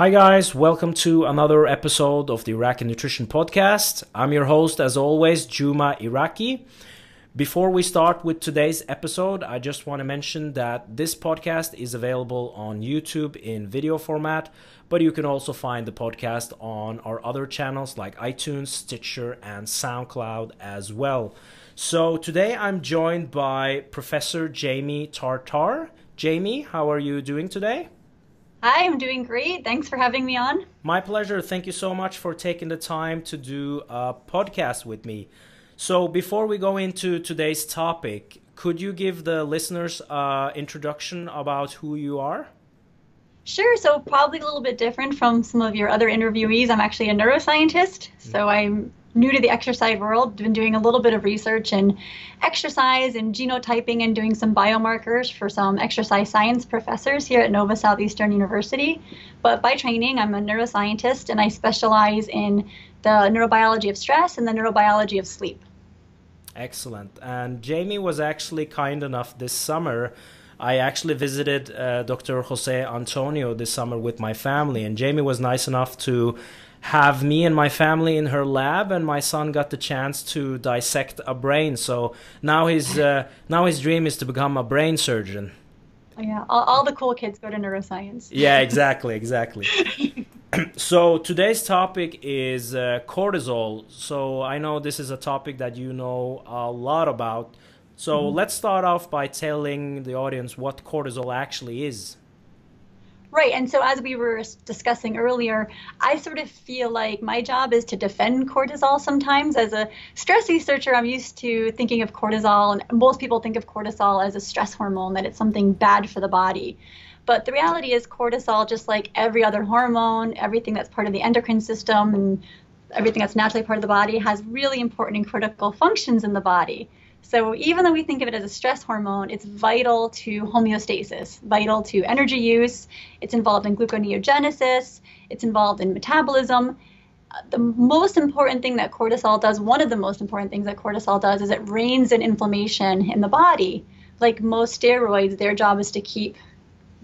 Hi, guys, welcome to another episode of the Iraki Nutrition Podcast. I'm your host, as always, Juma Iraki. Before we start with today's episode, I just want to mention that this podcast is available on YouTube in video format, but you can also find the podcast on our other channels like iTunes, Stitcher, and SoundCloud as well. So today I'm joined by Professor Jaime Tartar. Jamie, how are you doing today? Hi, I'm doing great. Thanks for having me on. My pleasure. Thank you so much for taking the time to do a podcast with me. So, before we go into today's topic, could you give the listeners an introduction about who you are? Sure. So, probably a little bit different from some of your other interviewees. I'm actually a neuroscientist. So, mm-hmm. I'm new to the exercise world, been doing a little bit of research in exercise and genotyping and doing some biomarkers for some exercise science professors here at Nova Southeastern University. But by training, I'm a neuroscientist and I specialize in the neurobiology of stress and the neurobiology of sleep. Excellent. And Jamie was actually kind enough this summer. I actually visited uh, Dr. Jose Antonio this summer with my family, and Jamie was nice enough to have me and my family in her lab, and my son got the chance to dissect a brain. So now his uh, now his dream is to become a brain surgeon. Yeah, all, all the cool kids go to neuroscience. Yeah, exactly, exactly. so today's topic is uh, cortisol. So I know this is a topic that you know a lot about. So mm-hmm. let's start off by telling the audience what cortisol actually is. Right. And so, as we were discussing earlier, I sort of feel like my job is to defend cortisol sometimes. As a stress researcher, I'm used to thinking of cortisol, and most people think of cortisol as a stress hormone, that it's something bad for the body. But the reality is, cortisol, just like every other hormone, everything that's part of the endocrine system, and everything that's naturally part of the body, has really important and critical functions in the body. So even though we think of it as a stress hormone, it's vital to homeostasis, vital to energy use. It's involved in gluconeogenesis. It's involved in metabolism. The most important thing that cortisol does, one of the most important things that cortisol does, is it reins in inflammation in the body. Like most steroids, their job is to keep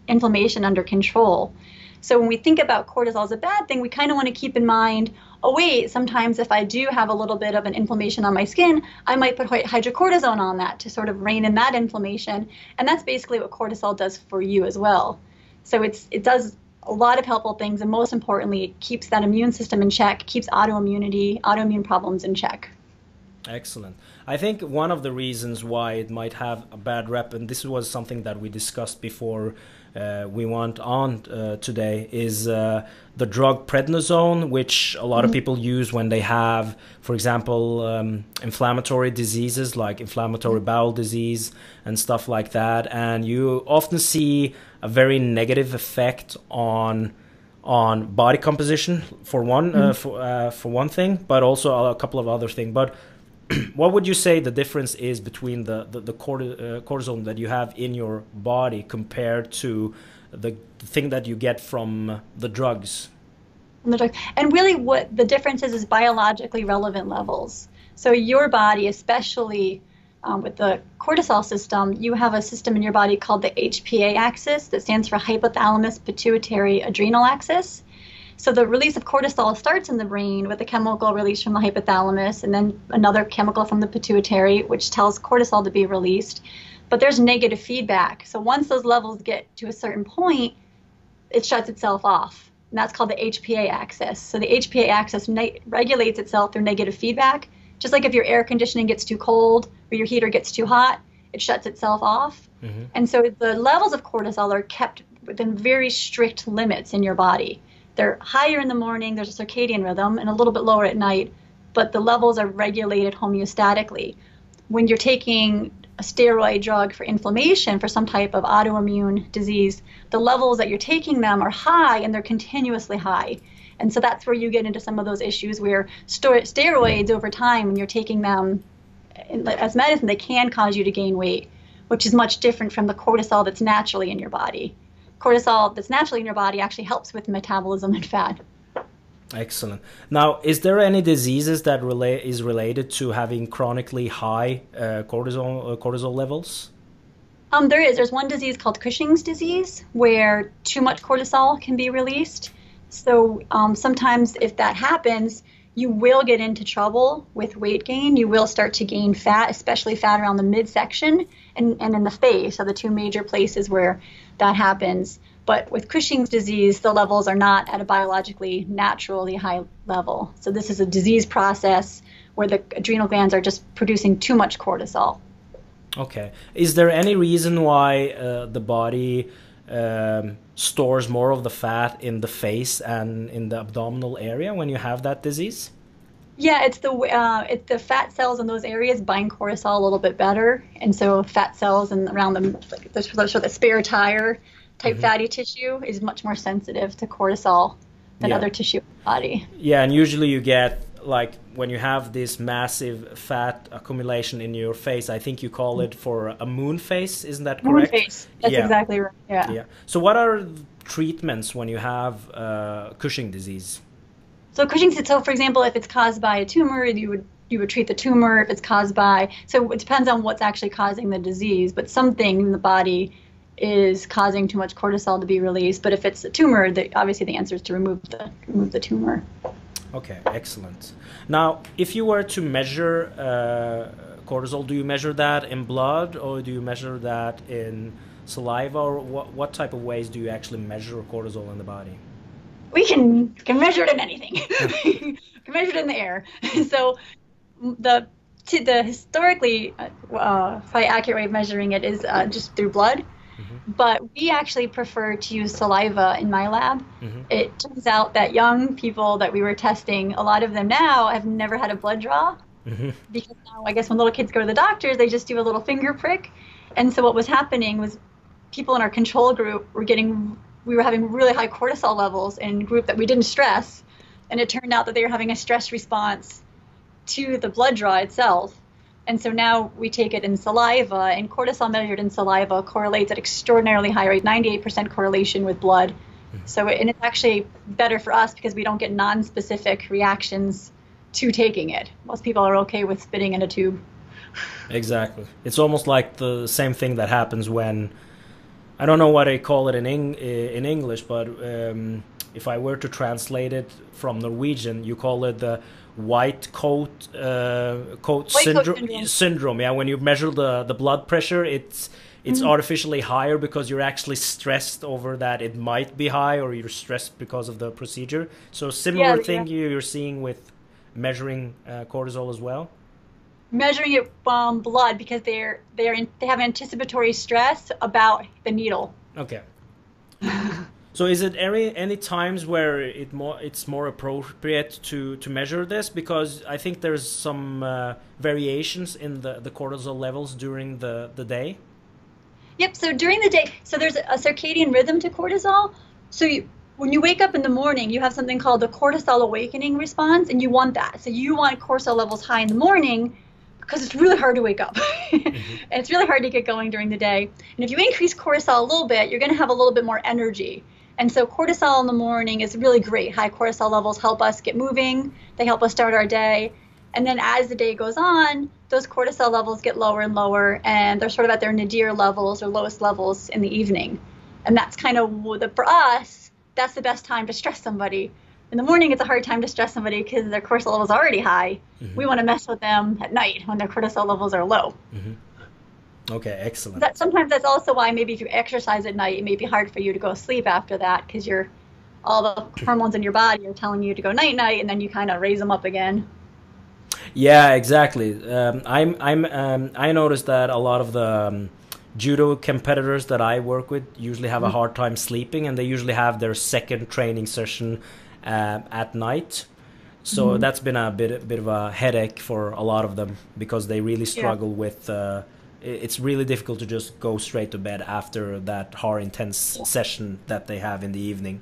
inflammation under control. So when we think about cortisol as a bad thing, we kind of want to keep in mind oh, wait, sometimes if I do have a little bit of an inflammation on my skin, I might put hydrocortisone on that to sort of rein in that inflammation. And that's basically what cortisol does for you as well. So it's it does a lot of helpful things, and most importantly, it keeps that immune system in check, keeps autoimmunity, autoimmune problems in check. Excellent. I think one of the reasons why it might have a bad rep, and this was something that we discussed before uh, we want on uh, today is uh, the drug prednisone, which a lot mm-hmm. of people use when they have, for example, um, inflammatory diseases like inflammatory mm-hmm. bowel disease and stuff like that. And you often see a very negative effect on on body composition for one uh, mm-hmm. for uh, for one thing, but also a couple of other things. But what would you say the difference is between the the, the uh, cortisone that you have in your body compared to the, the thing that you get from the drugs? And really, what the difference is is biologically relevant levels. So your body, especially um, with the cortisol system, you have a system in your body called the HPA axis that stands for hypothalamus pituitary adrenal axis. So the release of cortisol starts in the brain with a chemical release from the hypothalamus and then another chemical from the pituitary, which tells cortisol to be released. But there's negative feedback. So once those levels get to a certain point, it shuts itself off. And that's called the HPA axis. So the HPA axis ne- regulates itself through negative feedback. Just like if your air conditioning gets too cold or your heater gets too hot, it shuts itself off. Mm-hmm. And so the levels of cortisol are kept within very strict limits in your body. They're higher in the morning, there's a circadian rhythm, and a little bit lower at night, but the levels are regulated homeostatically. When you're taking a steroid drug for inflammation for some type of autoimmune disease, the levels that you're taking them are high and they're continuously high. And so that's where you get into some of those issues where steroids over time, when you're taking them as medicine, they can cause you to gain weight, which is much different from the cortisol that's naturally in your body cortisol that's naturally in your body actually helps with metabolism and fat. Excellent. Now, is there any diseases that relate is related to having chronically high uh, cortisol uh, cortisol levels? Um, there is. There's one disease called Cushing's disease where too much cortisol can be released. So um, sometimes, if that happens, you will get into trouble with weight gain. You will start to gain fat, especially fat around the midsection and, and in the face are the two major places where that happens. But with Cushing's disease, the levels are not at a biologically naturally high level. So this is a disease process where the adrenal glands are just producing too much cortisol. Okay. Is there any reason why uh, the body um, stores more of the fat in the face and in the abdominal area when you have that disease? Yeah, it's the uh, it's the fat cells in those areas bind cortisol a little bit better, and so fat cells and around them, like the, sort of the spare tire type mm-hmm. fatty tissue is much more sensitive to cortisol than yeah. other tissue in the body. Yeah, and usually you get like when you have this massive fat accumulation in your face, I think you call it for a moon face, isn't that correct? Moon face. That's yeah. exactly right. Yeah. Yeah. So what are treatments when you have uh, Cushing disease? So Cushing's so for example, if it's caused by a tumor, you would you would treat the tumor if it's caused by so it depends on what's actually causing the disease, but something in the body is causing too much cortisol to be released. But if it's a tumor, the, obviously the answer is to remove the remove the tumor. Okay, excellent. Now, if you were to measure uh, cortisol, do you measure that in blood or do you measure that in saliva, or what, what type of ways do you actually measure cortisol in the body? We can can measure it in anything. we can measure it in the air. so the to the historically uh, probably accurate way of measuring it is uh, just through blood. Mm-hmm. But we actually prefer to use saliva in my lab. Mm-hmm. It turns out that young people that we were testing, a lot of them now have never had a blood draw. Mm-hmm. Because now, I guess when little kids go to the doctors, they just do a little finger prick. And so what was happening was people in our control group were getting, we were having really high cortisol levels in group that we didn't stress. And it turned out that they were having a stress response to the blood draw itself. And so now we take it in saliva, and cortisol measured in saliva correlates at extraordinarily high rate, 98% correlation with blood. Mm-hmm. So, and it's actually better for us because we don't get non-specific reactions to taking it. Most people are okay with spitting in a tube. Exactly. It's almost like the same thing that happens when I don't know what they call it in Eng- in English, but um, if I were to translate it from Norwegian, you call it the white coat uh, coat, white syndrome, coat syndrome, syndrome. Yeah, when you measure the the blood pressure, it's it's mm-hmm. artificially higher because you're actually stressed over that it might be high, or you're stressed because of the procedure. So similar yeah, thing yeah. you're seeing with measuring uh, cortisol as well. Measuring it from blood because they're they're in, they have anticipatory stress about the needle. Okay. So is it any any times where it more it's more appropriate to to measure this because I think there's some uh, variations in the the cortisol levels during the the day. Yep. So during the day, so there's a circadian rhythm to cortisol. So you, when you wake up in the morning, you have something called the cortisol awakening response, and you want that. So you want cortisol levels high in the morning because it's really hard to wake up. mm-hmm. and it's really hard to get going during the day. And if you increase cortisol a little bit, you're going to have a little bit more energy. And so cortisol in the morning is really great. High cortisol levels help us get moving, they help us start our day. And then as the day goes on, those cortisol levels get lower and lower, and they're sort of at their nadir levels or lowest levels in the evening. And that's kind of the, for us, that's the best time to stress somebody. In the morning, it's a hard time to stress somebody because their cortisol levels are already high. Mm-hmm. We want to mess with them at night when their cortisol levels are low. Mm-hmm. Okay, excellent. That sometimes that's also why maybe if you exercise at night, it may be hard for you to go sleep after that because you're all the hormones in your body are telling you to go night night, and then you kind of raise them up again. Yeah, exactly. Um, I'm I'm um, I noticed that a lot of the um, judo competitors that I work with usually have mm-hmm. a hard time sleeping, and they usually have their second training session uh, at night. So mm-hmm. that's been a bit a bit of a headache for a lot of them because they really struggle yeah. with. Uh, it's really difficult to just go straight to bed after that hard intense session that they have in the evening.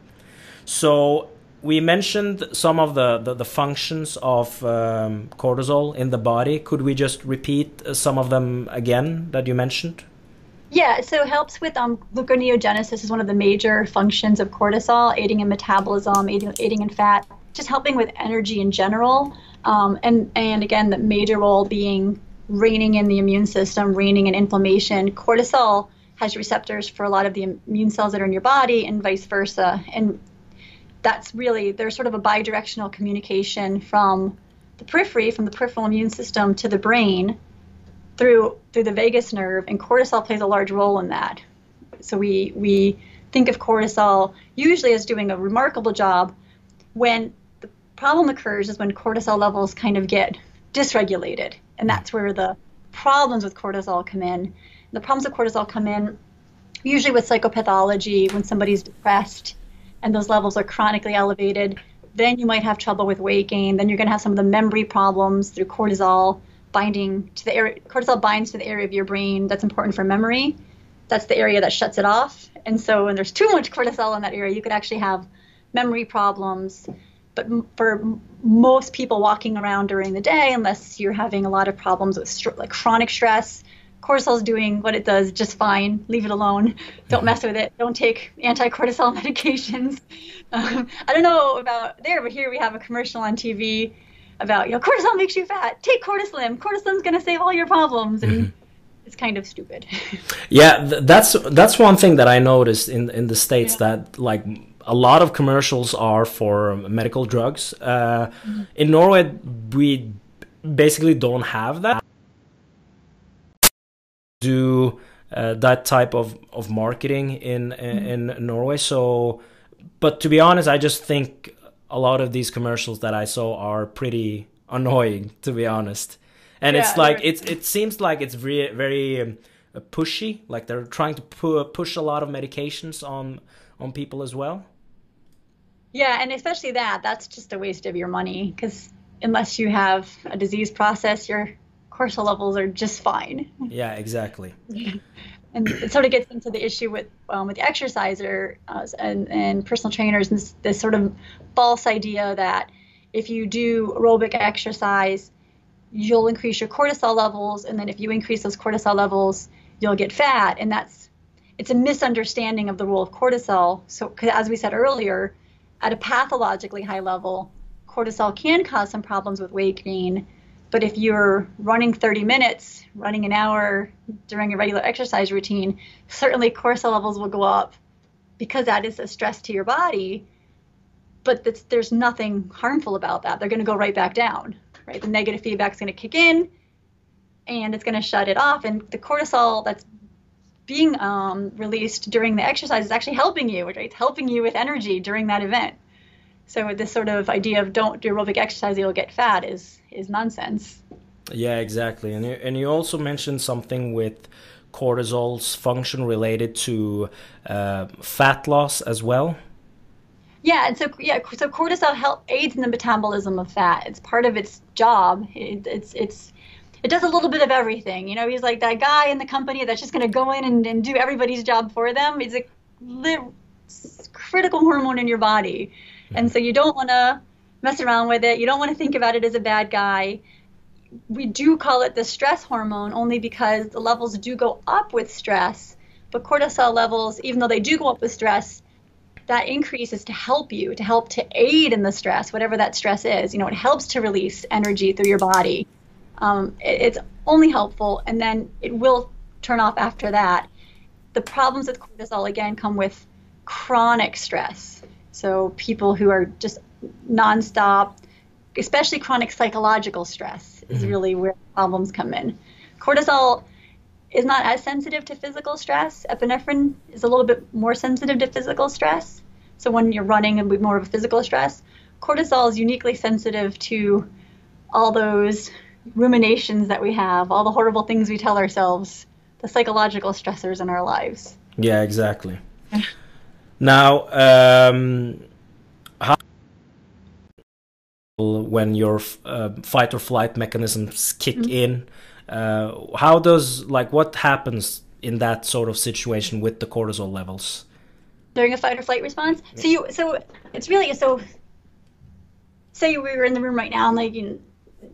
So we mentioned some of the, the, the functions of um, cortisol in the body. Could we just repeat some of them again that you mentioned? Yeah, so it helps with um, gluconeogenesis is one of the major functions of cortisol, aiding in metabolism, aiding, aiding in fat just helping with energy in general. Um, and, and again, the major role being reining in the immune system, reining in inflammation. Cortisol has receptors for a lot of the immune cells that are in your body and vice versa. And that's really, there's sort of a bidirectional communication from the periphery, from the peripheral immune system to the brain through through the vagus nerve, and cortisol plays a large role in that. So we we think of cortisol usually as doing a remarkable job. When the problem occurs is when cortisol levels kind of get dysregulated, and that's where the problems with cortisol come in. The problems with cortisol come in usually with psychopathology when somebody's depressed and those levels are chronically elevated. Then you might have trouble with weight gain. Then you're going to have some of the memory problems through cortisol binding to the area. Cortisol binds to the area of your brain that's important for memory. That's the area that shuts it off. And so when there's too much cortisol in that area, you could actually have memory problems. But for most people walking around during the day, unless you're having a lot of problems with st- like chronic stress, cortisol is doing what it does just fine. Leave it alone. Don't mess with it. Don't take anti-cortisol medications. Um, I don't know about there, but here we have a commercial on TV about you know cortisol makes you fat. Take Cortislim. Cortislim's going to save all your problems. And mm-hmm. it's kind of stupid. yeah, th- that's that's one thing that I noticed in in the states yeah. that like a lot of commercials are for medical drugs. Uh, mm-hmm. In Norway, we basically don't have that. Do uh, that type of, of marketing in mm-hmm. in Norway. So, but to be honest, I just think a lot of these commercials that I saw are pretty annoying, to be honest. And yeah, it's like it's it seems like it's very very um, pushy. Like they're trying to pu- push a lot of medications on on people as well. Yeah, and especially that that's just a waste of your money because unless you have a disease process, your cortisol levels are just fine. Yeah, exactly. and it sort of gets into the issue with um, with the exerciser uh, and, and personal trainers and this, this, sort of false idea that if you do aerobic exercise you'll increase your cortisol levels and then if you increase those cortisol levels you'll get fat and that's it's a misunderstanding of the role of cortisol so as we said earlier at a pathologically high level cortisol can cause some problems with weight gain but if you're running 30 minutes, running an hour during a regular exercise routine, certainly cortisol levels will go up because that is a stress to your body. But there's nothing harmful about that. They're going to go right back down, right? The negative feedback is going to kick in and it's going to shut it off. And the cortisol that's being um, released during the exercise is actually helping you, right? It's helping you with energy during that event. So this sort of idea of don't do aerobic exercise, you'll get fat is is nonsense. Yeah, exactly. And you, and you also mentioned something with cortisol's function related to uh, fat loss as well. Yeah, and so yeah, so cortisol help aids in the metabolism of fat. It's part of its job. It, it's it's it does a little bit of everything. You know, he's like that guy in the company that's just going to go in and, and do everybody's job for them. He's a li- critical hormone in your body. And mm-hmm. so you don't want to mess around with it. You don't want to think about it as a bad guy. We do call it the stress hormone only because the levels do go up with stress. But cortisol levels, even though they do go up with stress, that increase is to help you, to help to aid in the stress, whatever that stress is. You know, it helps to release energy through your body. Um, it, it's only helpful, and then it will turn off after that. The problems with cortisol, again, come with chronic stress. So people who are just nonstop, especially chronic psychological stress, is mm-hmm. really where problems come in. Cortisol is not as sensitive to physical stress. Epinephrine is a little bit more sensitive to physical stress. So when you're running, it'll be more of a physical stress. Cortisol is uniquely sensitive to all those ruminations that we have, all the horrible things we tell ourselves, the psychological stressors in our lives. Yeah, exactly. Now, um, how when your uh, fight or flight mechanisms kick mm-hmm. in, uh, how does like what happens in that sort of situation with the cortisol levels? During a fight or flight response, so you so it's really so. Say we were in the room right now and like you know,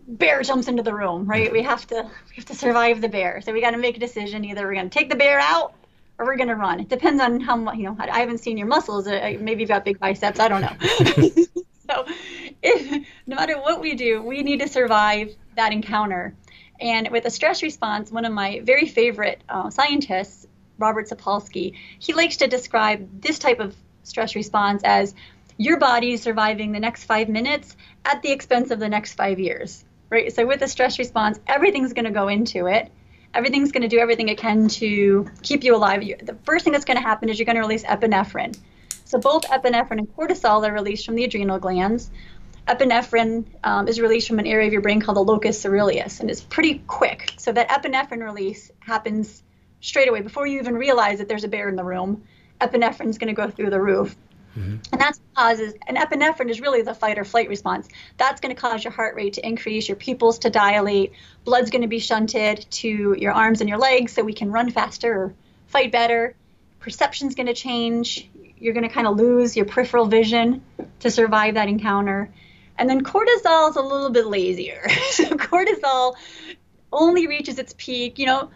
bear jumps into the room, right? Mm-hmm. We have to we have to survive the bear, so we got to make a decision. Either we're going to take the bear out or we're going to run. It depends on how much, you know, I haven't seen your muscles. Maybe you've got big biceps. I don't know. so if, no matter what we do, we need to survive that encounter. And with a stress response, one of my very favorite uh, scientists, Robert Sapolsky, he likes to describe this type of stress response as your body is surviving the next five minutes at the expense of the next five years, right? So with a stress response, everything's going to go into it. Everything's going to do everything it can to keep you alive. The first thing that's going to happen is you're going to release epinephrine. So both epinephrine and cortisol are released from the adrenal glands. Epinephrine um, is released from an area of your brain called the locus coeruleus, and it's pretty quick. So that epinephrine release happens straight away before you even realize that there's a bear in the room. Epinephrine is going to go through the roof. Mm-hmm. And that's causes and epinephrine is really the fight or flight response. That's going to cause your heart rate to increase, your pupils to dilate, blood's going to be shunted to your arms and your legs so we can run faster or fight better. Perception's going to change. You're going to kind of lose your peripheral vision to survive that encounter. And then cortisol is a little bit lazier. so cortisol only reaches its peak, you know,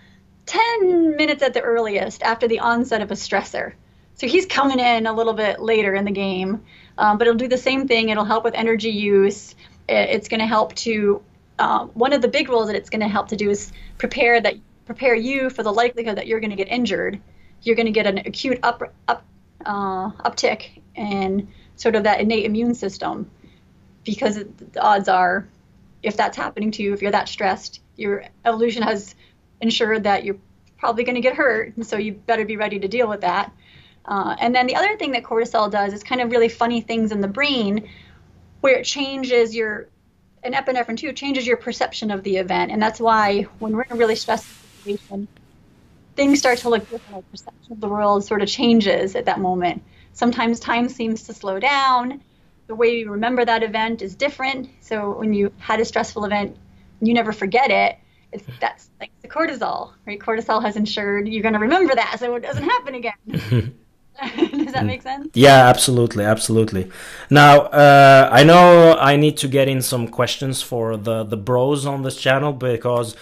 10 minutes at the earliest after the onset of a stressor. So he's coming in a little bit later in the game, um, but it'll do the same thing. It'll help with energy use. It's going to help to um, one of the big roles that it's going to help to do is prepare that prepare you for the likelihood that you're going to get injured. You're going to get an acute up, up uh, uptick in sort of that innate immune system because the odds are, if that's happening to you, if you're that stressed, your evolution has ensured that you're probably going to get hurt, and so you better be ready to deal with that. Uh, and then the other thing that cortisol does is kind of really funny things in the brain where it changes your, and epinephrine too, changes your perception of the event. And that's why when we're in a really stressful situation, things start to look different. Our perception of the world sort of changes at that moment. Sometimes time seems to slow down. The way you remember that event is different. So when you had a stressful event, you never forget it. It's, that's like the cortisol, right? Cortisol has ensured you're going to remember that so it doesn't happen again. Does that make sense? Yeah, absolutely, absolutely. Now, uh, I know I need to get in some questions for the the bros on this channel because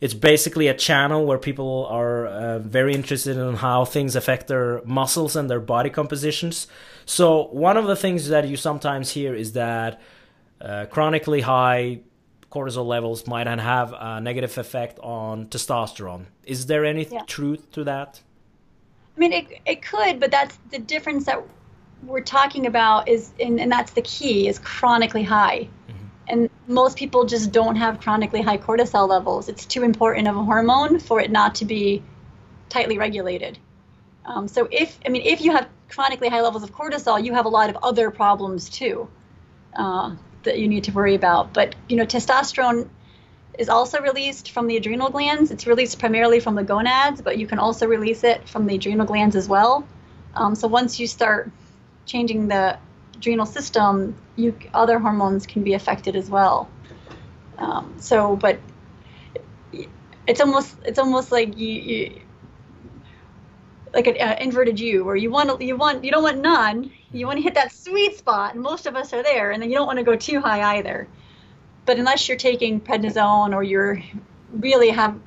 it's basically a channel where people are uh, very interested in how things affect their muscles and their body compositions. So, one of the things that you sometimes hear is that uh, chronically high cortisol levels might have a negative effect on testosterone. Is there any yeah. truth to that? I mean, it, it could, but that's the difference that we're talking about is, and, and that's the key, is chronically high. Mm-hmm. And most people just don't have chronically high cortisol levels. It's too important of a hormone for it not to be tightly regulated. Um, so if, I mean, if you have chronically high levels of cortisol, you have a lot of other problems too uh, that you need to worry about. But, you know, testosterone is also released from the adrenal glands. It's released primarily from the gonads, but you can also release it from the adrenal glands as well. Um, so once you start changing the adrenal system, you other hormones can be affected as well. Um, so, but it's almost it's almost like you, you like an uh, inverted U, where you want you want you don't want none. You want to hit that sweet spot, and most of us are there, and then you don't want to go too high either. But unless you're taking prednisone or you're really have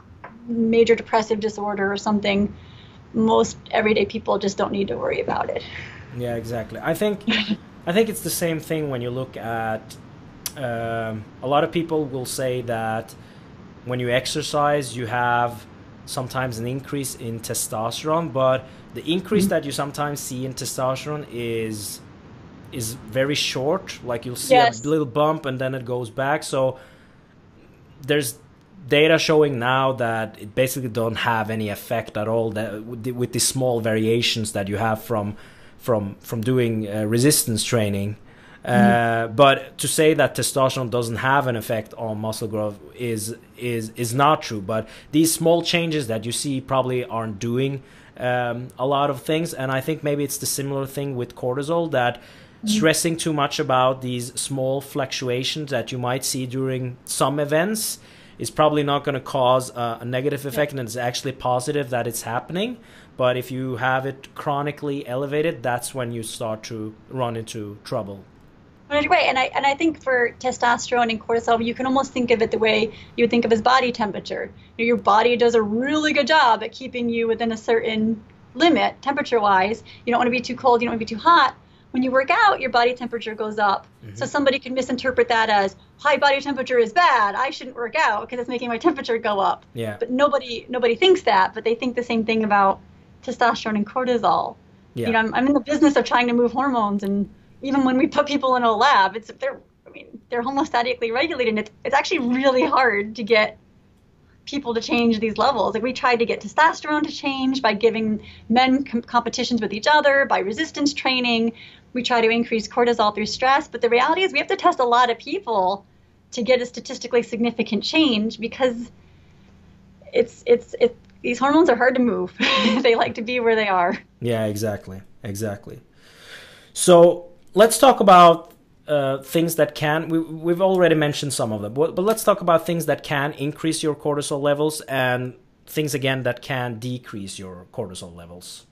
major depressive disorder or something, most everyday people just don't need to worry about it. Yeah, exactly. I think I think it's the same thing when you look at um, a lot of people will say that when you exercise, you have sometimes an increase in testosterone, but the increase mm-hmm. that you sometimes see in testosterone is is very short. Like you'll see yes. a little bump and then it goes back. So there's data showing now that it basically don't have any effect at all that with the small variations that you have from from from doing uh, resistance training. Uh, mm-hmm. but to say that testosterone doesn't have an effect on muscle growth is is is not true. But these small changes that you see probably aren't doing um, a lot of things, and I think maybe it's the similar thing with cortisol that Mm-hmm. stressing too much about these small fluctuations that you might see during some events is probably not going to cause a, a negative effect, yeah. and it's actually positive that it's happening. But if you have it chronically elevated, that's when you start to run into trouble. Right, and I and I think for testosterone and cortisol, you can almost think of it the way you would think of as body temperature. You know, your body does a really good job at keeping you within a certain limit, temperature-wise. You don't want to be too cold, you don't want to be too hot, when you work out, your body temperature goes up. Mm-hmm. So somebody can misinterpret that as high body temperature is bad. I shouldn't work out because it's making my temperature go up. Yeah. But nobody nobody thinks that, but they think the same thing about testosterone and cortisol. Yeah. You know, I'm, I'm in the business of trying to move hormones, and even when we put people in a lab, it's they're I mean they're homostatically regulated, and it's it's actually really hard to get people to change these levels. Like we tried to get testosterone to change by giving men com- competitions with each other, by resistance training. We try to increase cortisol through stress, but the reality is we have to test a lot of people to get a statistically significant change because it's it's it these hormones are hard to move. they like to be where they are. Yeah, exactly. Exactly. So, let's talk about uh, things that can we, we've already mentioned some of them but, but let's talk about things that can increase your cortisol levels and things again that can decrease your cortisol levels.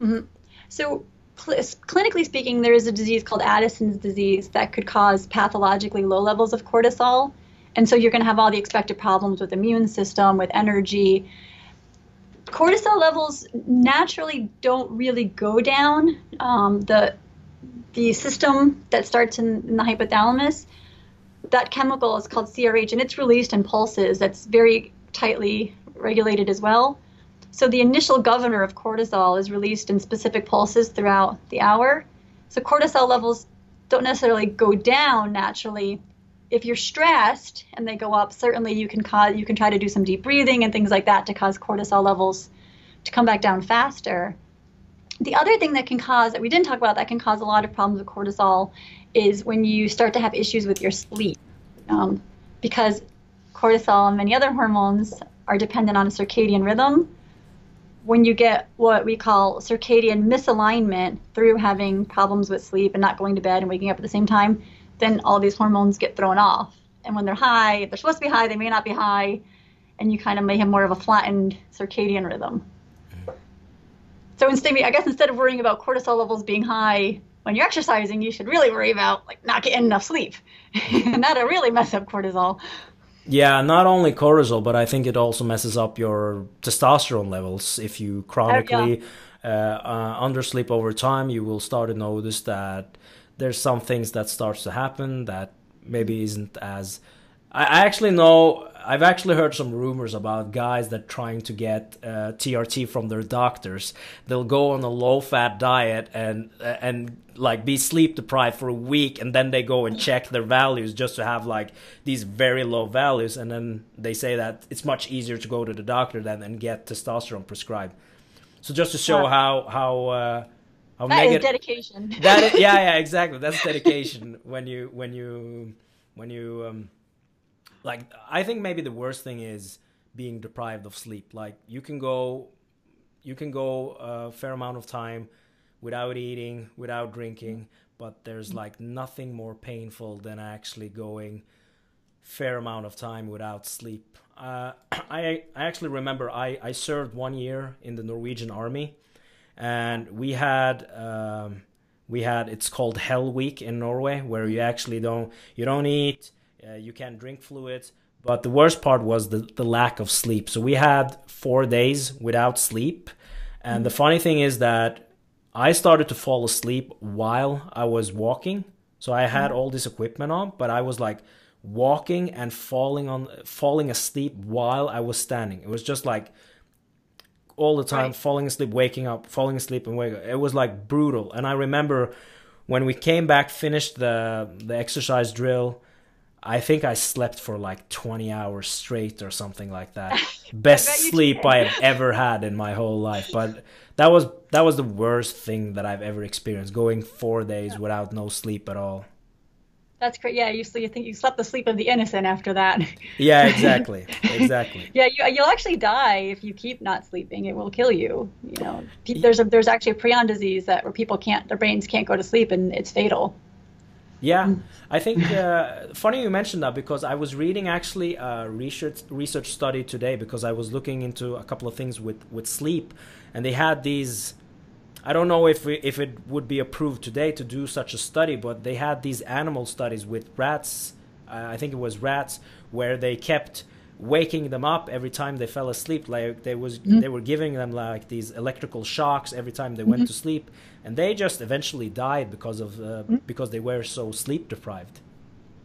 Mm-hmm. so cl- clinically speaking there is a disease called addison's disease that could cause pathologically low levels of cortisol and so you're going to have all the expected problems with immune system with energy. Cortisol levels naturally don't really go down. Um, the the system that starts in, in the hypothalamus, that chemical is called CRH, and it's released in pulses. That's very tightly regulated as well. So the initial governor of cortisol is released in specific pulses throughout the hour. So cortisol levels don't necessarily go down naturally. If you're stressed and they go up, certainly you can cause you can try to do some deep breathing and things like that to cause cortisol levels to come back down faster. The other thing that can cause, that we didn't talk about, that can cause a lot of problems with cortisol is when you start to have issues with your sleep. Um, because cortisol and many other hormones are dependent on a circadian rhythm. When you get what we call circadian misalignment through having problems with sleep and not going to bed and waking up at the same time, then all these hormones get thrown off. And when they're high, they're supposed to be high, they may not be high, and you kind of may have more of a flattened circadian rhythm. So instead, I guess instead of worrying about cortisol levels being high when you're exercising, you should really worry about like not getting enough sleep, and that'll really mess up cortisol. Yeah, not only cortisol, but I think it also messes up your testosterone levels. If you chronically oh, yeah. uh, uh, undersleep over time, you will start to notice that there's some things that starts to happen that maybe isn't as. I actually know I've actually heard some rumors about guys that trying to get uh, TRT from their doctors. They'll go on a low-fat diet and uh, and like be sleep deprived for a week, and then they go and check their values just to have like these very low values, and then they say that it's much easier to go to the doctor than and get testosterone prescribed. So just to show how how uh, how that is dedication. That is, yeah yeah exactly that's dedication when you when you when you um, like I think maybe the worst thing is being deprived of sleep. Like you can go you can go a fair amount of time without eating, without drinking, but there's like nothing more painful than actually going fair amount of time without sleep. Uh, I I actually remember I I served one year in the Norwegian army, and we had. Um, we had it's called Hell Week in Norway, where you actually don't you don't eat, uh, you can drink fluids. But the worst part was the, the lack of sleep. So we had four days without sleep. And mm-hmm. the funny thing is that I started to fall asleep while I was walking. So I had mm-hmm. all this equipment on, but I was like walking and falling on falling asleep while I was standing. It was just like all the time right. falling asleep, waking up, falling asleep and waking up. It was like brutal. And I remember when we came back, finished the the exercise drill, I think I slept for like 20 hours straight or something like that. Best sleep I have ever had in my whole life. But that was that was the worst thing that I've ever experienced. Going four days yeah. without no sleep at all. That's great. Yeah, you you think you slept the sleep of the innocent after that. Yeah, exactly, exactly. yeah, you, you'll actually die if you keep not sleeping. It will kill you. You know, there's a there's actually a prion disease that where people can't their brains can't go to sleep and it's fatal. Yeah, mm. I think uh, funny you mentioned that because I was reading actually a research research study today because I was looking into a couple of things with with sleep, and they had these. I don't know if we, if it would be approved today to do such a study, but they had these animal studies with rats. Uh, I think it was rats where they kept waking them up every time they fell asleep like they was mm-hmm. they were giving them like these electrical shocks every time they went mm-hmm. to sleep and they just eventually died because of uh, mm-hmm. because they were so sleep deprived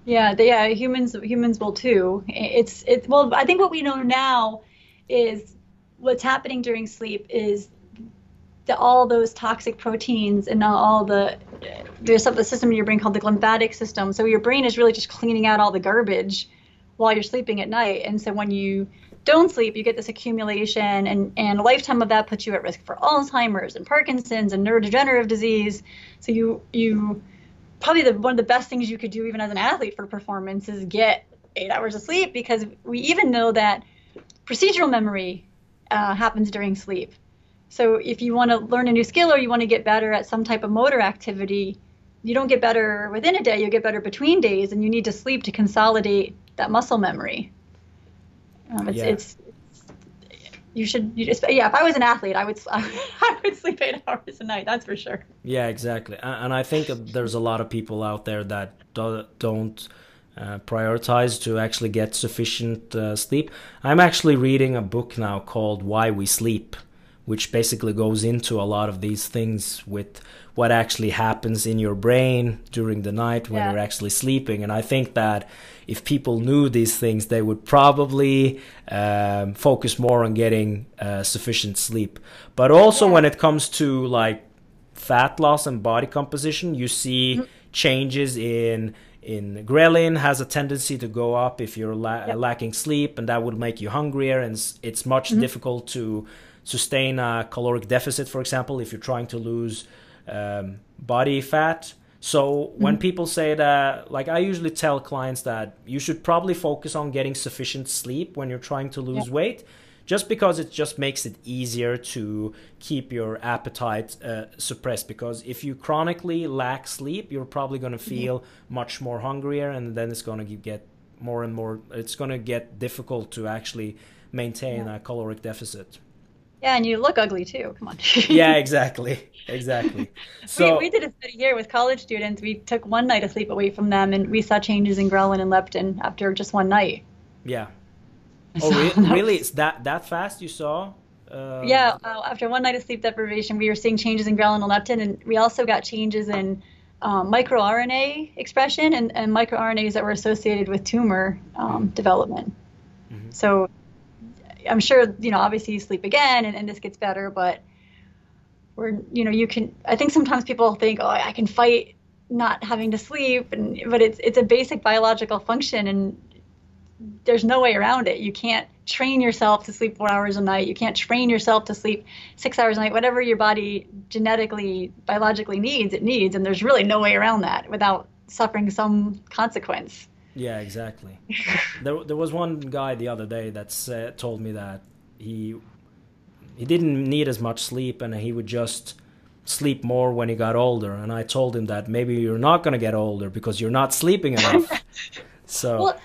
yeah they, yeah humans humans will too it's it well i think what we know now is what's happening during sleep is the, all those toxic proteins and all the there's a system in your brain called the glymphatic system so your brain is really just cleaning out all the garbage while you're sleeping at night. And so when you don't sleep, you get this accumulation, and, and a lifetime of that puts you at risk for Alzheimer's and Parkinson's and neurodegenerative disease. So you you probably the one of the best things you could do even as an athlete for performance is get eight hours of sleep because we even know that procedural memory uh, happens during sleep. So if you want to learn a new skill or you want to get better at some type of motor activity, you don't get better within a day, you get better between days, and you need to sleep to consolidate that muscle memory. Um, it's, yeah. it's, you should you just yeah if i was an athlete i would i would sleep eight hours a night that's for sure yeah exactly and i think there's a lot of people out there that don't uh, prioritize to actually get sufficient uh, sleep i'm actually reading a book now called why we sleep which basically goes into a lot of these things with what actually happens in your brain during the night when yeah. you're actually sleeping. And I think that if people knew these things, they would probably um, focus more on getting uh, sufficient sleep. But also, yeah. when it comes to like fat loss and body composition, you see mm-hmm. changes in in ghrelin has a tendency to go up if you're la- yep. lacking sleep and that would make you hungrier and it's, much mm-hmm. difficult to sustain a caloric deficit for example if you're trying to lose um, body fat. So when mm-hmm. people say that, like I usually tell clients that you should probably focus on getting sufficient sleep when you're trying to lose yeah. weight, just because it just makes it easier to keep your appetite uh, suppressed. Because if you chronically lack sleep, you're probably going to mm-hmm. feel mm-hmm. much more hungrier, and then it's going to get more and more. It's going to get difficult to actually maintain yeah. a caloric deficit. Yeah, and you look ugly too. Come on. yeah, exactly. Exactly. So we, we did a study here with college students. We took one night of sleep away from them, and we saw changes in ghrelin and leptin after just one night. Yeah. Oh, really? really? It's that that fast? You saw? Uh, yeah. Uh, after one night of sleep deprivation, we were seeing changes in ghrelin and leptin, and we also got changes in um, microRNA expression and, and microRNAs that were associated with tumor um, development. Mm-hmm. So I'm sure, you know, obviously you sleep again and, and this gets better, but we're, you know, you can, I think sometimes people think, oh, I can fight not having to sleep, and but it's it's a basic biological function, and there's no way around it. You can't train yourself to sleep four hours a night. You can't train yourself to sleep six hours a night. Whatever your body genetically, biologically needs, it needs, and there's really no way around that without suffering some consequence. Yeah, exactly. there, there was one guy the other day that told me that he he didn't need as much sleep and he would just sleep more when he got older. And I told him that maybe you're not going to get older because you're not sleeping enough. so. Well,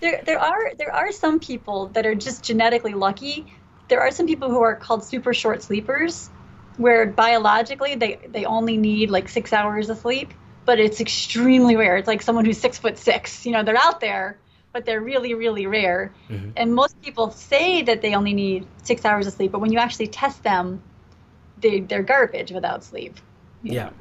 there, there are there are some people that are just genetically lucky. There are some people who are called super short sleepers, where biologically they, they only need like six hours of sleep but it's extremely rare. It's like someone who's six foot six. You know, they're out there, but they're really, really rare. Mm-hmm. And most people say that they only need six hours of sleep, but when you actually test them, they, they're garbage without sleep. Yeah. Know?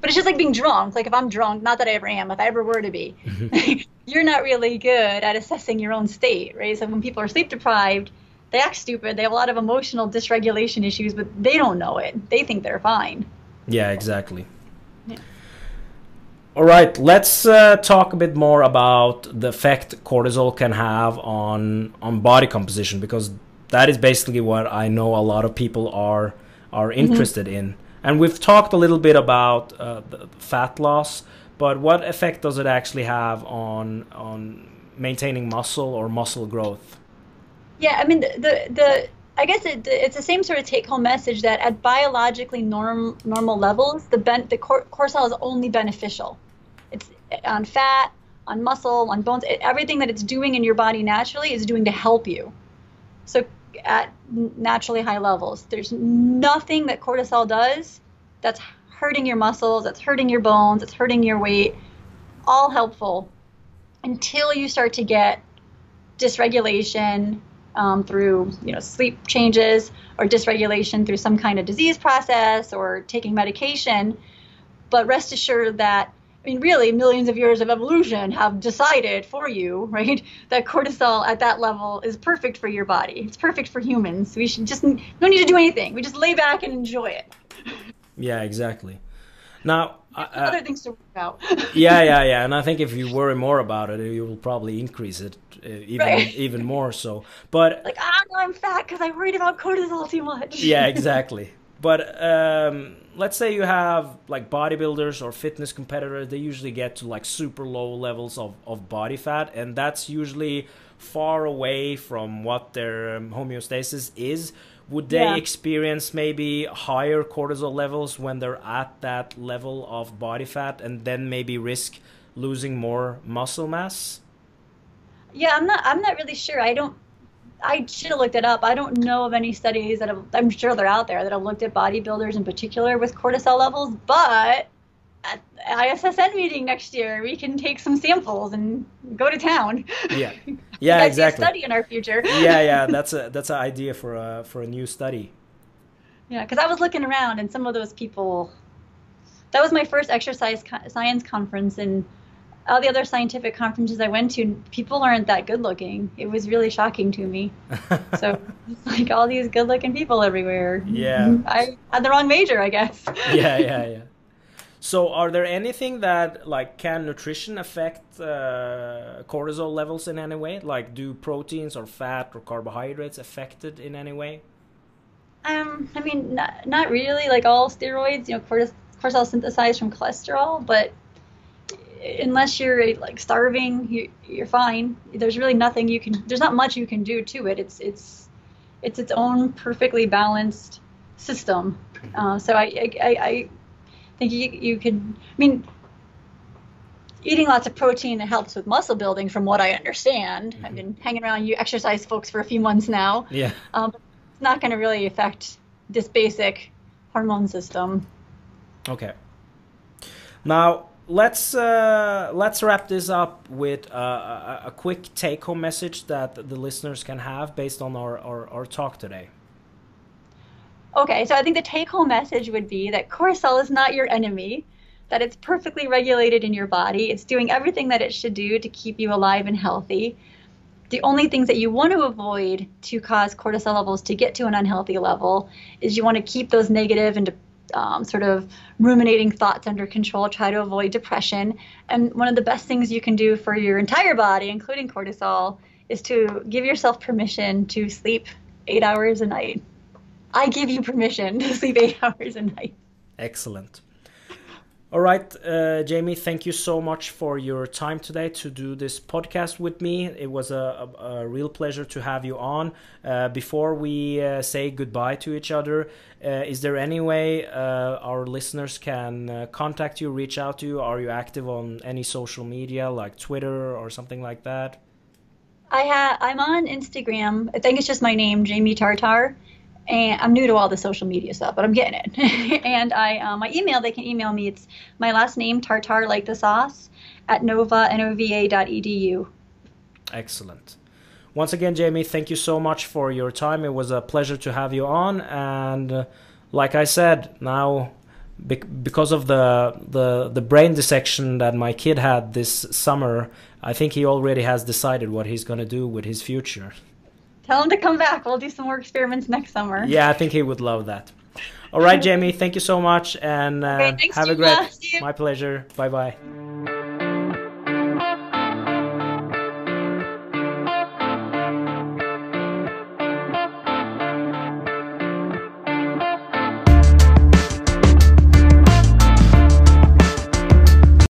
But it's just like being drunk. Like if I'm drunk, not that I ever am, if I ever were to be, mm-hmm. you're not really good at assessing your own state, right? So when people are sleep deprived, they act stupid. They have a lot of emotional dysregulation issues, but they don't know it. They think they're fine. Yeah, exactly. All right, let's uh, talk a bit more about the effect cortisol can have on on body composition because that is basically what I know a lot of people are are mm-hmm. interested mm-hmm. in. And we've talked a little bit about uh, fat loss, but what effect does it actually have on on maintaining muscle or muscle growth? Yeah, I mean the the, the I guess it, it's the same sort of take-home message that at biologically norm, normal levels, the ben, the cor- cortisol is only beneficial. On fat, on muscle, on bones, everything that it's doing in your body naturally is doing to help you. So at naturally high levels, there's nothing that cortisol does that's hurting your muscles, that's hurting your bones, that's hurting your weight. All helpful until you start to get dysregulation um, through you know sleep changes or dysregulation through some kind of disease process or taking medication. But rest assured that mean, really, millions of years of evolution have decided for you, right, that cortisol at that level is perfect for your body. It's perfect for humans. We should just don't need to do anything. We just lay back and enjoy it. Yeah, exactly. Now, uh, other things to work out. yeah, yeah, yeah. And I think if you worry more about it, you will probably increase it uh, even right. even more so. But like, ah, no, I'm fat because I worried about cortisol too much. yeah, exactly. But um, let's say you have like bodybuilders or fitness competitors, they usually get to like super low levels of, of body fat, and that's usually far away from what their um, homeostasis is. Would they yeah. experience maybe higher cortisol levels when they're at that level of body fat and then maybe risk losing more muscle mass? Yeah, I'm not I'm not really sure. I don't I should have looked it up. I don't know of any studies that have, I'm sure they're out there that have looked at bodybuilders in particular with cortisol levels, but at ISSN meeting next year, we can take some samples and go to town. Yeah, yeah, exactly. study in our future. yeah, yeah, that's a that's an idea for a for a new study. Yeah, because I was looking around and some of those people. That was my first exercise co- science conference, and all the other scientific conferences I went to, people aren't that good looking. It was really shocking to me. so it's like all these good looking people everywhere. Yeah. I had the wrong major, I guess. yeah, yeah, yeah. So, are there anything that like can nutrition affect uh, cortisol levels in any way? Like, do proteins or fat or carbohydrates affect it in any way? Um, I mean, not, not really. Like all steroids, you know, cortisol, cortisol synthesized from cholesterol, but unless you're like starving, you, you're fine. There's really nothing you can. There's not much you can do to it. It's it's it's its own perfectly balanced system. Uh, so I, I I think you you could. I mean, eating lots of protein helps with muscle building, from what I understand. Mm-hmm. I've been hanging around you exercise folks for a few months now. Yeah. Um, it's not going to really affect this basic hormone system. Okay. Now, let's uh, let's wrap this up with a, a, quick take-home message that the listeners can have based on our, our, our talk today. Okay, so I think the take-home message would be that cortisol is not your enemy, that it's perfectly regulated in your body. It's doing everything that it should do to keep you alive and healthy. The only things that you want to avoid to cause cortisol levels to get to an unhealthy level is you want to keep those negative and um, sort of ruminating thoughts under control, try to avoid depression. And one of the best things you can do for your entire body, including cortisol, is to give yourself permission to sleep eight hours a night. I give you permission to sleep eight hours a night. Excellent. All right, uh, Jaime, thank you so much for your time today to do this podcast with me. It was a, a, a real pleasure to have you on. Uh, before we uh, say goodbye to each other, uh, is there any way uh, our listeners can uh, contact you, reach out to you? Are you active on any social media like Twitter or something like that? I ha- I'm on Instagram. I think it's just my name, Jaime Tartar and I'm new to all the social media stuff, but I'm getting it. and I, uh, my email, they can email me. It's my last name, tartar like the sauce, at nova, N-O-V-A dot edu. Excellent. Once again, Jaime, thank you so much for your time. It was a pleasure to have you on. And uh, like I said, now because of the, the the brain dissection that my kid had this summer, I think he already has decided what he's going to do with his future. Tell him to come back. We'll do some more experiments next summer. Yeah, I think he would love that. All right, Jaime, thank you so much, and uh, okay, have a great. My pleasure. Bye bye.